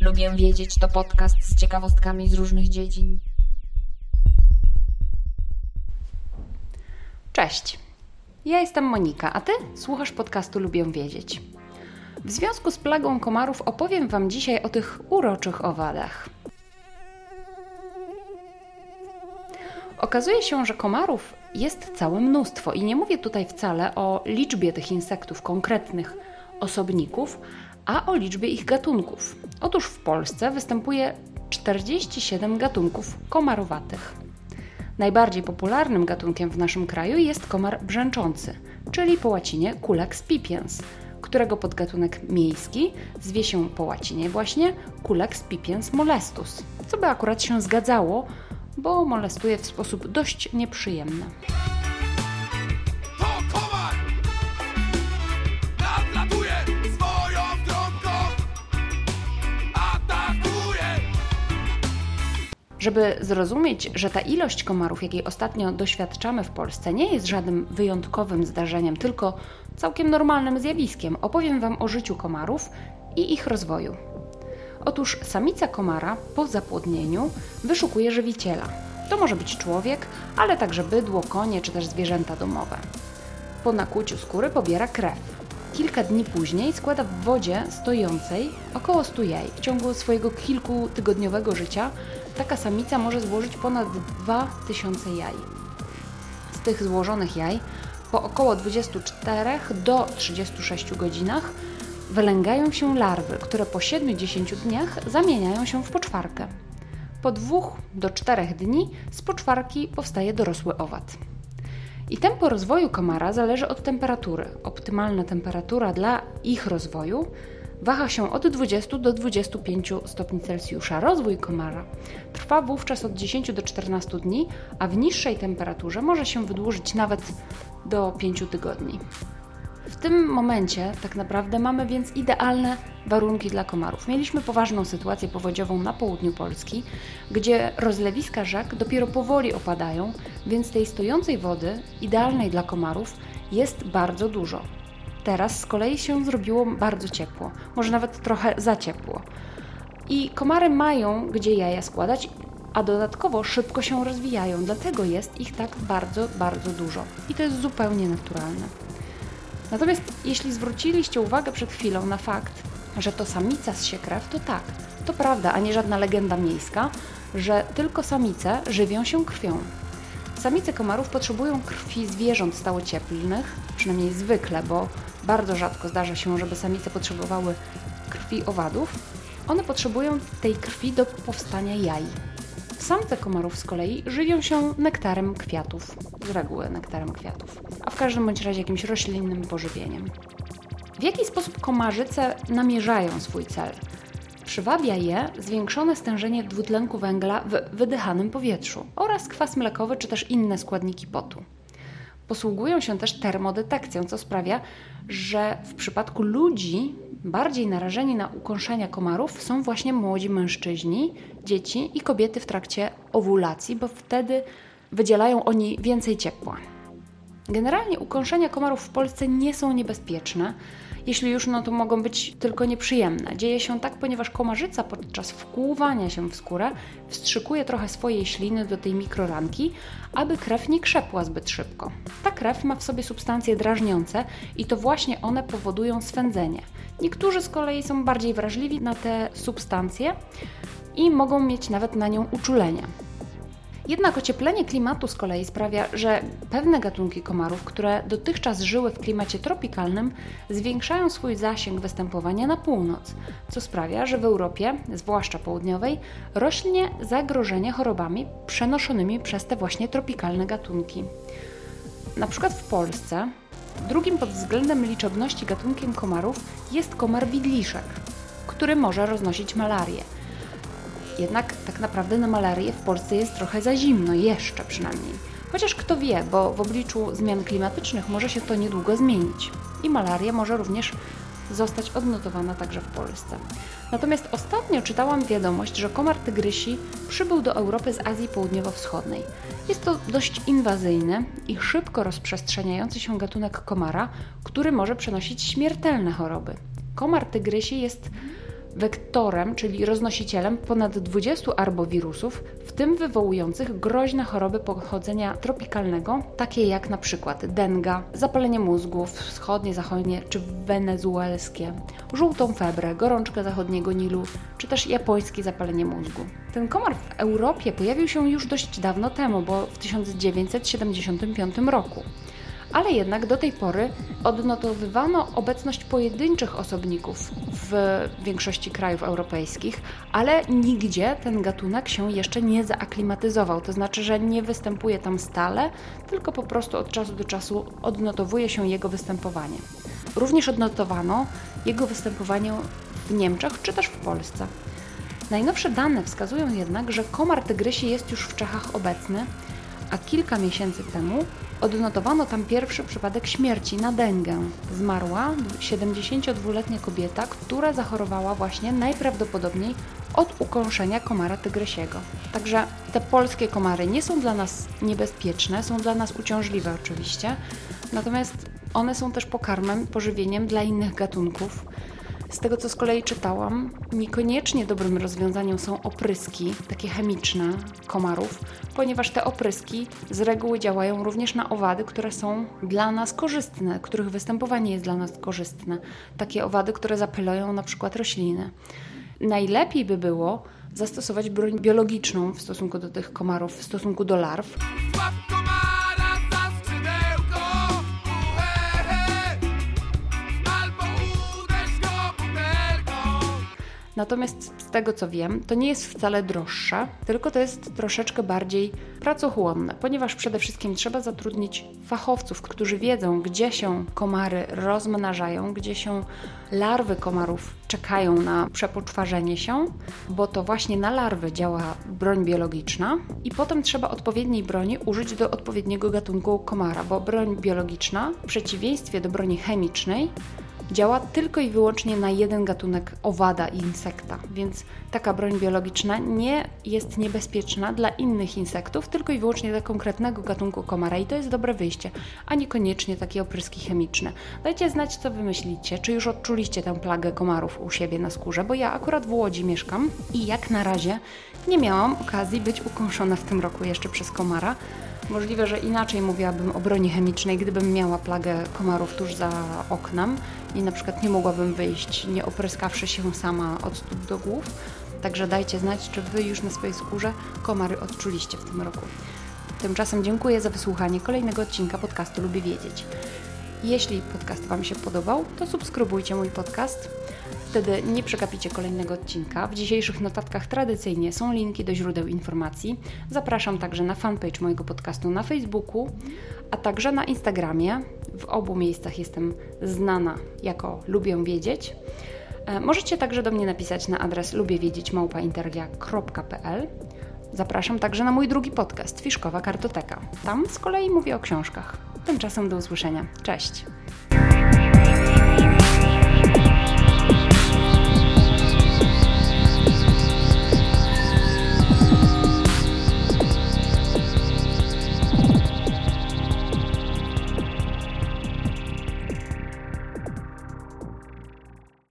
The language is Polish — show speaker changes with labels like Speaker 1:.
Speaker 1: Lubię wiedzieć to podcast z ciekawostkami z różnych dziedzin.
Speaker 2: Cześć. Ja jestem Monika, a ty słuchasz podcastu Lubię wiedzieć. W związku z plagą komarów opowiem wam dzisiaj o tych uroczych owadach. Okazuje się, że komarów jest całe mnóstwo i nie mówię tutaj wcale o liczbie tych insektów konkretnych osobników, a o liczbie ich gatunków. Otóż w Polsce występuje 47 gatunków komarowatych. Najbardziej popularnym gatunkiem w naszym kraju jest komar brzęczący, czyli po łacinie Culex pipiens, którego podgatunek miejski zwie się po łacinie właśnie Culex pipiens molestus, co by akurat się zgadzało, bo molestuje w sposób dość nieprzyjemny. Żeby zrozumieć, że ta ilość komarów, jakiej ostatnio doświadczamy w Polsce, nie jest żadnym wyjątkowym zdarzeniem, tylko całkiem normalnym zjawiskiem, opowiem Wam o życiu komarów i ich rozwoju. Otóż samica komara po zapłodnieniu wyszukuje żywiciela. To może być człowiek, ale także bydło, konie czy też zwierzęta domowe. Po nakłuciu skóry pobiera krew. Kilka dni później składa w wodzie stojącej około 100 jaj. W ciągu swojego kilkutygodniowego życia taka samica może złożyć ponad 2000 jaj. Z tych złożonych jaj po około 24 do 36 godzinach wylęgają się larwy, które po 7-10 dniach zamieniają się w poczwarkę. Po 2 do 4 dni z poczwarki powstaje dorosły owad. I tempo rozwoju komara zależy od temperatury. Optymalna temperatura dla ich rozwoju waha się od 20 do 25 stopni Celsjusza. Rozwój komara trwa wówczas od 10 do 14 dni, a w niższej temperaturze może się wydłużyć nawet do 5 tygodni. W tym momencie tak naprawdę mamy więc idealne warunki dla komarów. Mieliśmy poważną sytuację powodziową na południu Polski, gdzie rozlewiska rzek dopiero powoli opadają, więc tej stojącej wody, idealnej dla komarów, jest bardzo dużo. Teraz z kolei się zrobiło bardzo ciepło, może nawet trochę za ciepło. I komary mają gdzie jaja składać, a dodatkowo szybko się rozwijają, dlatego jest ich tak bardzo, bardzo dużo. I to jest zupełnie naturalne. Natomiast jeśli zwróciliście uwagę przed chwilą na fakt, że to samica zsie krew, to tak, to prawda, a nie żadna legenda miejska, że tylko samice żywią się krwią. Samice komarów potrzebują krwi zwierząt stałocieplnych, przynajmniej zwykle, bo bardzo rzadko zdarza się, żeby samice potrzebowały krwi owadów. One potrzebują tej krwi do powstania jaj. Samce komarów z kolei żywią się nektarem kwiatów, z reguły nektarem kwiatów, a w każdym bądź razie jakimś roślinnym pożywieniem. W jaki sposób komarzyce namierzają swój cel? Przywabia je zwiększone stężenie dwutlenku węgla w wydychanym powietrzu oraz kwas mlekowy czy też inne składniki potu. Posługują się też termodetekcją, co sprawia, że w przypadku ludzi bardziej narażeni na ukąszenia komarów są właśnie młodzi mężczyźni, dzieci i kobiety w trakcie owulacji, bo wtedy wydzielają oni więcej ciepła. Generalnie ukąszenia komarów w Polsce nie są niebezpieczne. Jeśli już, no to mogą być tylko nieprzyjemne. Dzieje się tak, ponieważ komarzyca podczas wkłuwania się w skórę wstrzykuje trochę swojej śliny do tej mikroranki, aby krew nie krzepła zbyt szybko. Ta krew ma w sobie substancje drażniące i to właśnie one powodują swędzenie. Niektórzy z kolei są bardziej wrażliwi na te substancje i mogą mieć nawet na nią uczulenia. Jednak ocieplenie klimatu z kolei sprawia, że pewne gatunki komarów, które dotychczas żyły w klimacie tropikalnym, zwiększają swój zasięg występowania na północ, co sprawia, że w Europie, zwłaszcza południowej, rośnie zagrożenie chorobami przenoszonymi przez te właśnie tropikalne gatunki. Na przykład w Polsce drugim pod względem liczebności gatunkiem komarów jest komar widliszek, który może roznosić malarię. Jednak tak naprawdę na malarię w Polsce jest trochę za zimno, jeszcze przynajmniej. Chociaż kto wie, bo w obliczu zmian klimatycznych może się to niedługo zmienić. I malaria może również zostać odnotowana także w Polsce. Natomiast ostatnio czytałam wiadomość, że komar tygrysi przybył do Europy z Azji Południowo-Wschodniej. Jest to dość inwazyjny i szybko rozprzestrzeniający się gatunek komara, który może przenosić śmiertelne choroby. Komar tygrysi jest wektorem, czyli roznosicielem ponad 20 arbowirusów, w tym wywołujących groźne choroby pochodzenia tropikalnego, takie jak na przykład denga, zapalenie mózgu wschodnie, zachodnie czy wenezuelskie, żółtą febrę, gorączkę zachodniego Nilu, czy też japońskie zapalenie mózgu. Ten komar w Europie pojawił się już dość dawno temu, bo w 1975 roku ale jednak do tej pory odnotowywano obecność pojedynczych osobników w większości krajów europejskich, ale nigdzie ten gatunek się jeszcze nie zaaklimatyzował. To znaczy, że nie występuje tam stale, tylko po prostu od czasu do czasu odnotowuje się jego występowanie. Również odnotowano jego występowanie w Niemczech czy też w Polsce. Najnowsze dane wskazują jednak, że komar tygrysi jest już w Czechach obecny, a kilka miesięcy temu odnotowano tam pierwszy przypadek śmierci na dengę. Zmarła 72-letnia kobieta, która zachorowała właśnie najprawdopodobniej od ukąszenia komara tygrysiego. Także te polskie komary nie są dla nas niebezpieczne, są dla nas uciążliwe oczywiście, natomiast one są też pokarmem, pożywieniem dla innych gatunków. Z tego, co z kolei czytałam, niekoniecznie dobrym rozwiązaniem są opryski, takie chemiczne komarów, ponieważ te opryski z reguły działają również na owady, które są dla nas korzystne, których występowanie jest dla nas korzystne. Takie owady, które zapylają na przykład rośliny. Najlepiej by było zastosować broń biologiczną w stosunku do tych komarów, w stosunku do larw. Natomiast z tego co wiem, to nie jest wcale droższe, tylko to jest troszeczkę bardziej pracochłonne, ponieważ przede wszystkim trzeba zatrudnić fachowców, którzy wiedzą, gdzie się komary rozmnażają, gdzie się larwy komarów czekają na przepoczwarzenie się, bo to właśnie na larwy działa broń biologiczna i potem trzeba odpowiedniej broni użyć do odpowiedniego gatunku komara, bo broń biologiczna w przeciwieństwie do broni chemicznej działa tylko i wyłącznie na jeden gatunek owada i insekta, więc taka broń biologiczna nie jest niebezpieczna dla innych insektów, tylko i wyłącznie dla konkretnego gatunku komara i to jest dobre wyjście, a niekoniecznie takie opryski chemiczne. Dajcie znać, co wy myślicie, czy już odczuliście tę plagę komarów u siebie na skórze, bo ja akurat w Łodzi mieszkam i jak na razie nie miałam okazji być ukąszona w tym roku jeszcze przez komara. Możliwe, że inaczej mówiłabym o broni chemicznej, gdybym miała plagę komarów tuż za oknem i na przykład nie mogłabym wyjść, nie opryskawszy się sama od stóp do głów. Także dajcie znać, czy Wy już na swojej skórze komary odczuliście w tym roku. Tymczasem dziękuję za wysłuchanie kolejnego odcinka podcastu Lubię Wiedzieć. Jeśli podcast Wam się podobał, to subskrybujcie mój podcast. Wtedy nie przegapicie kolejnego odcinka. W dzisiejszych notatkach tradycyjnie są linki do źródeł informacji. Zapraszam także na fanpage mojego podcastu na Facebooku, a także na Instagramie. W obu miejscach jestem znana jako Lubię Wiedzieć. E, Możecie także do mnie napisać na adres lubiewiedzieć.małpainterlia.pl Zapraszam także na mój drugi podcast, Fiszkowa Kartoteka. Tam z kolei mówię o książkach. Tymczasem do usłyszenia. Cześć!